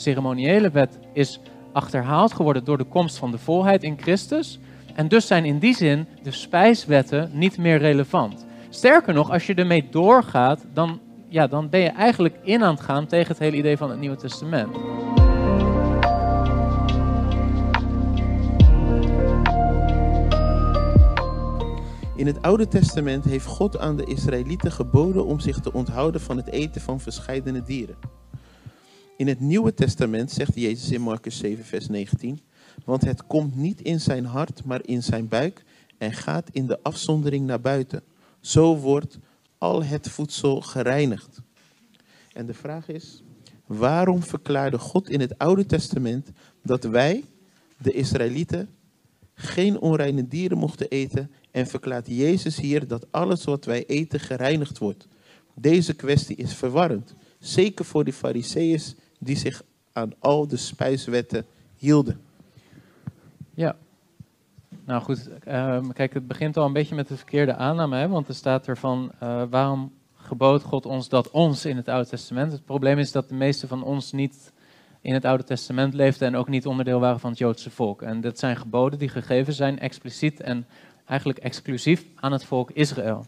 ceremoniële wet is achterhaald geworden door de komst van de volheid in Christus. En dus zijn in die zin de spijswetten niet meer relevant. Sterker nog, als je ermee doorgaat, dan, ja, dan ben je eigenlijk in aan het gaan tegen het hele idee van het Nieuwe Testament. In het Oude Testament heeft God aan de Israëlieten geboden om zich te onthouden van het eten van verscheidene dieren. In het Nieuwe Testament zegt Jezus in Marcus 7, vers 19: Want het komt niet in zijn hart, maar in zijn buik en gaat in de afzondering naar buiten. Zo wordt al het voedsel gereinigd. En de vraag is: waarom verklaarde God in het Oude Testament dat wij, de Israëlieten, geen onreine dieren mochten eten en verklaart Jezus hier dat alles wat wij eten gereinigd wordt. Deze kwestie is verwarrend, zeker voor de fariseeërs die zich aan al de spijswetten hielden. Ja. Nou goed, ehm, kijk, het begint al een beetje met de verkeerde aanname, hè? want er staat er van, uh, waarom gebood God ons dat ons in het Oude Testament? Het probleem is dat de meeste van ons niet in het Oude Testament leefden en ook niet onderdeel waren van het Joodse volk. En dat zijn geboden die gegeven zijn expliciet en eigenlijk exclusief aan het volk Israël.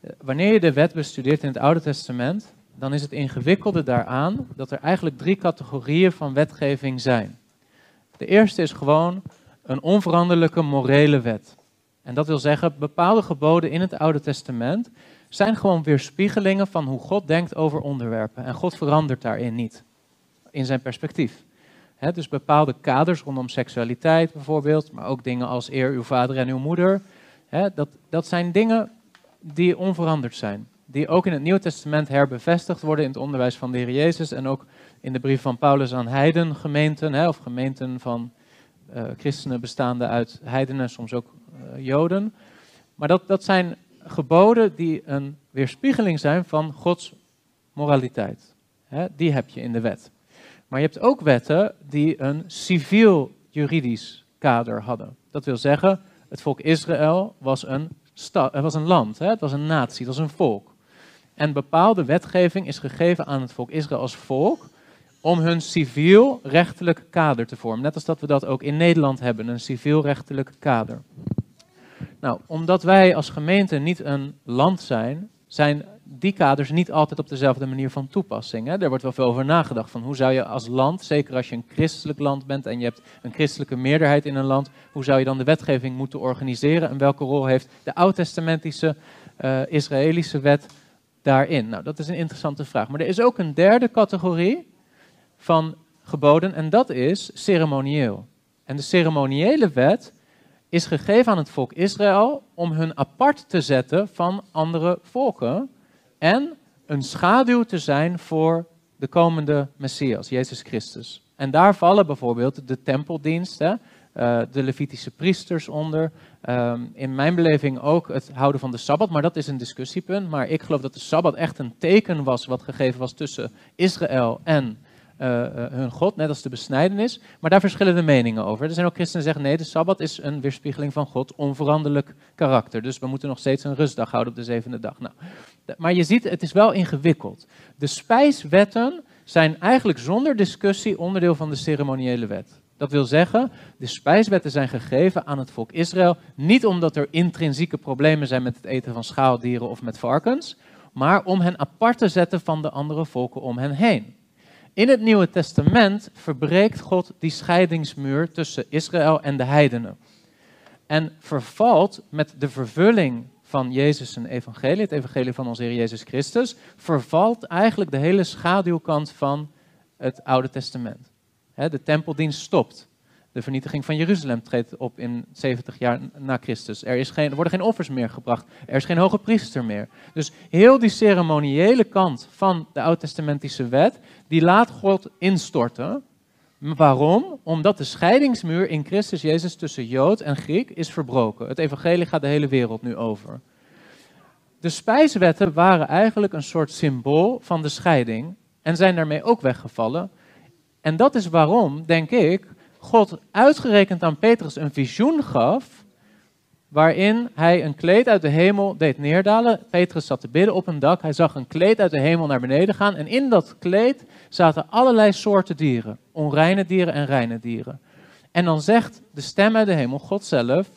Eh, wanneer je de wet bestudeert in het Oude Testament, dan is het ingewikkelde daaraan dat er eigenlijk drie categorieën van wetgeving zijn. De eerste is gewoon een onveranderlijke morele wet. En dat wil zeggen, bepaalde geboden in het Oude Testament zijn gewoon weerspiegelingen van hoe God denkt over onderwerpen. En God verandert daarin niet, in zijn perspectief dus bepaalde kaders rondom seksualiteit bijvoorbeeld, maar ook dingen als eer uw vader en uw moeder. dat, dat zijn dingen die onveranderd zijn. Die ook in het Nieuwe Testament herbevestigd worden in het onderwijs van de Heer Jezus en ook in de brief van Paulus aan heidengemeenten, of gemeenten van uh, christenen bestaande uit heidenen, soms ook uh, joden. Maar dat, dat zijn geboden die een weerspiegeling zijn van Gods moraliteit. die heb je in de wet. Maar je hebt ook wetten die een civiel-juridisch kader hadden. Dat wil zeggen, het volk Israël was een, stad, was een land, hè? het was een natie, het was een volk. En bepaalde wetgeving is gegeven aan het volk Israël als volk om hun civiel-rechtelijk kader te vormen. Net als dat we dat ook in Nederland hebben, een civiel-rechtelijk kader. Nou, omdat wij als gemeente niet een land zijn, zijn die kaders niet altijd op dezelfde manier van toepassing. Hè. Er wordt wel veel over nagedacht van hoe zou je als land, zeker als je een christelijk land bent en je hebt een christelijke meerderheid in een land, hoe zou je dan de wetgeving moeten organiseren en welke rol heeft de oud-testamentische uh, Israëlische wet daarin? Nou, dat is een interessante vraag. Maar er is ook een derde categorie van geboden en dat is ceremonieel. En de ceremoniële wet is gegeven aan het volk Israël om hun apart te zetten van andere volken en een schaduw te zijn voor de komende Messias, Jezus Christus. En daar vallen bijvoorbeeld de tempeldiensten, uh, de Levitische priesters onder. Ehm, in mijn beleving ook het houden van de Sabbat, maar dat is een discussiepunt. Maar ik geloof dat de Sabbat echt een teken was wat gegeven was tussen Israël en uh, hun God, net als de besnijdenis. Maar daar verschillen de meningen over. Er zijn ook christenen die zeggen, nee, de Sabbat is een weerspiegeling van God, onveranderlijk karakter. Dus we moeten nog steeds een rustdag houden op de zevende dag. Nou, maar je ziet, het is wel ingewikkeld. De spijswetten zijn eigenlijk zonder discussie onderdeel van de ceremoniële wet. Dat wil zeggen, de spijswetten zijn gegeven aan het volk Israël, niet omdat er intrinsieke problemen zijn met het eten van schaaldieren of met varkens, maar om hen apart te zetten van de andere volken om hen heen. In het Nieuwe Testament verbreekt God die scheidingsmuur tussen Israël en de heidenen. En vervalt met de vervulling van Jezus' evangelie, het evangelie van onze Heer Jezus Christus, vervalt eigenlijk de hele schaduwkant van het Oude Testament. De tempeldienst stopt. De vernietiging van Jeruzalem treedt op in 70 jaar na Christus. Er, is geen, worden geen offers meer gebracht. Er is geen hoge priester meer. Dus heel die ceremoniële kant van de oud-testamentische wet, die laat God instorten. Waarom? Omdat de scheidingsmuur in Christus Jezus tussen Jood en Griek is verbroken. Het evangelie gaat de hele wereld nu over. De spijswetten waren eigenlijk een soort symbool van de scheiding en zijn daarmee ook weggevallen. En dat is waarom, denk ik, God uitgerekend aan Petrus een visioen gaf, waarin hij een kleed uit de hemel deed neerdalen. Petrus zat te bidden op een dak. Hij zag een kleed uit de hemel naar beneden gaan. En in dat kleed zaten allerlei soorten dieren. Onreine dieren en reine dieren. En dan zegt de stem uit de hemel, God zelf,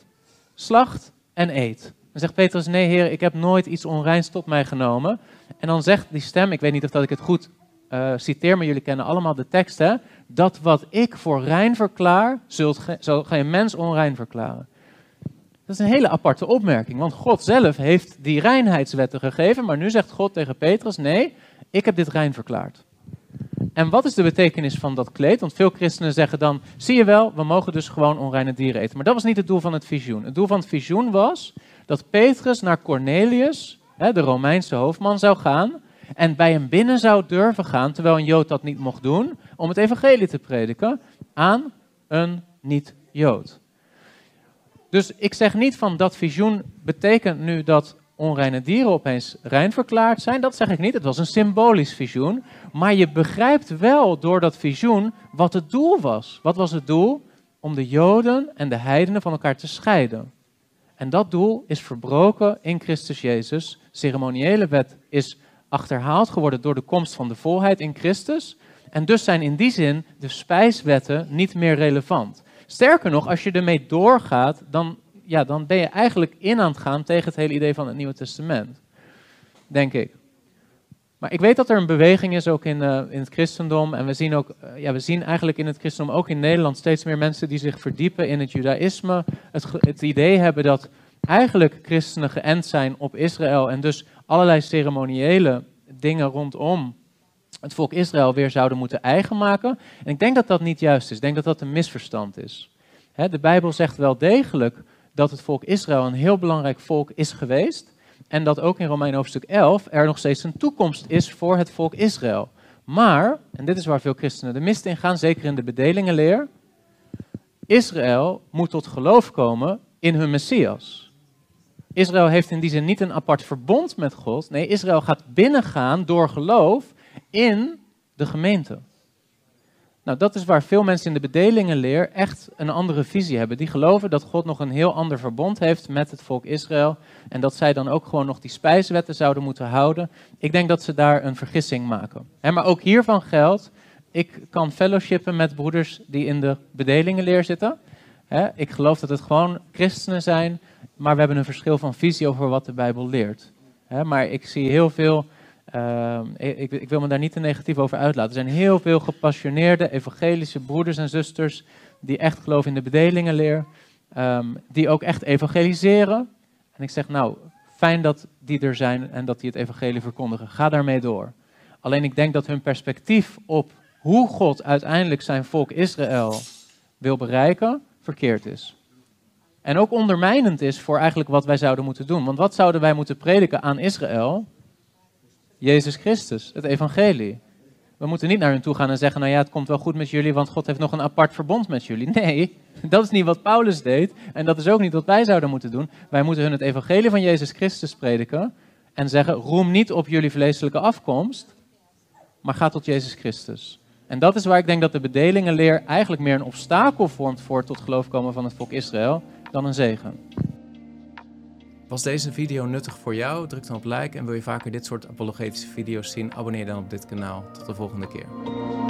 slacht en eet. Dan zegt Petrus, nee heer, ik heb nooit iets onreins tot mij genomen. En dan zegt die stem, ik weet niet of dat ik het goed uh, citeer, maar jullie kennen allemaal de tekst, hè? Dat wat ik voor rein verklaar, zult zal geen mens onrein verklaren. Dat is een hele aparte opmerking, want God zelf heeft die reinheidswetten gegeven, maar nu zegt God tegen Petrus, nee, ik heb dit rein verklaard. En wat is de betekenis van dat kleed? Want veel christenen zeggen dan, zie je wel, we mogen dus gewoon onreine dieren eten. Maar dat was niet het doel van het visioen. Het doel van het visioen was dat Petrus naar Cornelius, de Romeinse hoofdman, zou gaan en bij hem binnen zou durven gaan, terwijl een Jood dat niet mocht doen, om het evangelie te prediken aan een niet-Jood. Dus ik zeg niet van dat visioen betekent nu dat onreine dieren opeens rein verklaard zijn. Dat zeg ik niet. Het was een symbolisch visioen. Maar je begrijpt wel door dat visioen wat het doel was. Wat was het doel? Om de Joden en de heidenen van elkaar te scheiden. En dat doel is verbroken in Christus Jezus. Ceremoniële wet is achterhaald geworden door de komst van de volheid in Christus. En dus zijn in die zin de spijswetten niet meer relevant. Sterker nog, als je ermee doorgaat, dan, ja, dan ben je eigenlijk in aan het gaan tegen het hele idee van het Nieuwe Testament. Denk ik. Maar ik weet dat er een beweging is ook in, uh, in het christendom. En we zien, ook, uh, ja, we zien eigenlijk in het christendom, ook in Nederland, steeds meer mensen die zich verdiepen in het judaïsme. Het, het idee hebben dat eigenlijk christenen geënt zijn op Israël. En dus allerlei ceremoniële dingen rondom het volk Israël weer zouden moeten eigen maken. En ik denk dat dat niet juist is. Ik denk dat dat een misverstand is. de Bijbel zegt wel degelijk dat het volk Israël een heel belangrijk volk is geweest. En dat ook in Romein hoofdstuk 11 er nog steeds een toekomst is voor het volk Israël. Maar, en dit is waar veel christenen de mist in gaan, zeker in de bedelingenleer. Israël moet tot geloof komen in hun Messias. Israël heeft in die zin niet een apart verbond met God. Nee, Israël gaat binnengaan door geloof in de gemeente. Nou, dat is waar veel mensen in de bedelingenleer echt een andere visie hebben. Die geloven dat God nog een heel ander verbond heeft met het volk Israël. En dat zij dan ook gewoon nog die spijswetten zouden moeten houden. Ik denk dat ze daar een vergissing maken. maar ook hiervan geldt, ik kan fellowshippen met broeders die in de bedelingenleer zitten. ik geloof dat het gewoon christenen zijn maar we hebben een verschil van visie over wat de Bijbel leert. maar ik zie heel veel, uh, ik, ik, wil me daar niet te negatief over uitlaten. Er zijn heel veel gepassioneerde evangelische broeders en zusters die echt geloven in de bedelingenleer, um, die ook echt evangeliseren. En ik zeg, nou, fijn dat die er zijn en dat die het evangelie verkondigen. Ga daarmee door. Alleen ik denk dat hun perspectief op hoe God uiteindelijk zijn volk Israël wil bereiken, verkeerd is. En ook ondermijnend is voor eigenlijk wat wij zouden moeten doen. Want wat zouden wij moeten prediken aan Israël? Jezus Christus, het evangelie. We moeten niet naar hen toe gaan en zeggen, nou ja, het komt wel goed met jullie, want God heeft nog een apart verbond met jullie. Nee, dat is niet wat Paulus deed en dat is ook niet wat wij zouden moeten doen. Wij moeten hun het evangelie van Jezus Christus prediken en zeggen, roem niet op jullie vleeselijke afkomst, maar ga tot Jezus Christus. En dat is waar ik denk dat de bedelingenleer eigenlijk meer een obstakel vormt voor het tot geloof komen van het volk Israël, dan een zegen. Was deze video nuttig voor jou? Druk dan op like en wil je vaker dit soort apologetische video's zien? Abonneer dan op dit kanaal. Tot de volgende keer.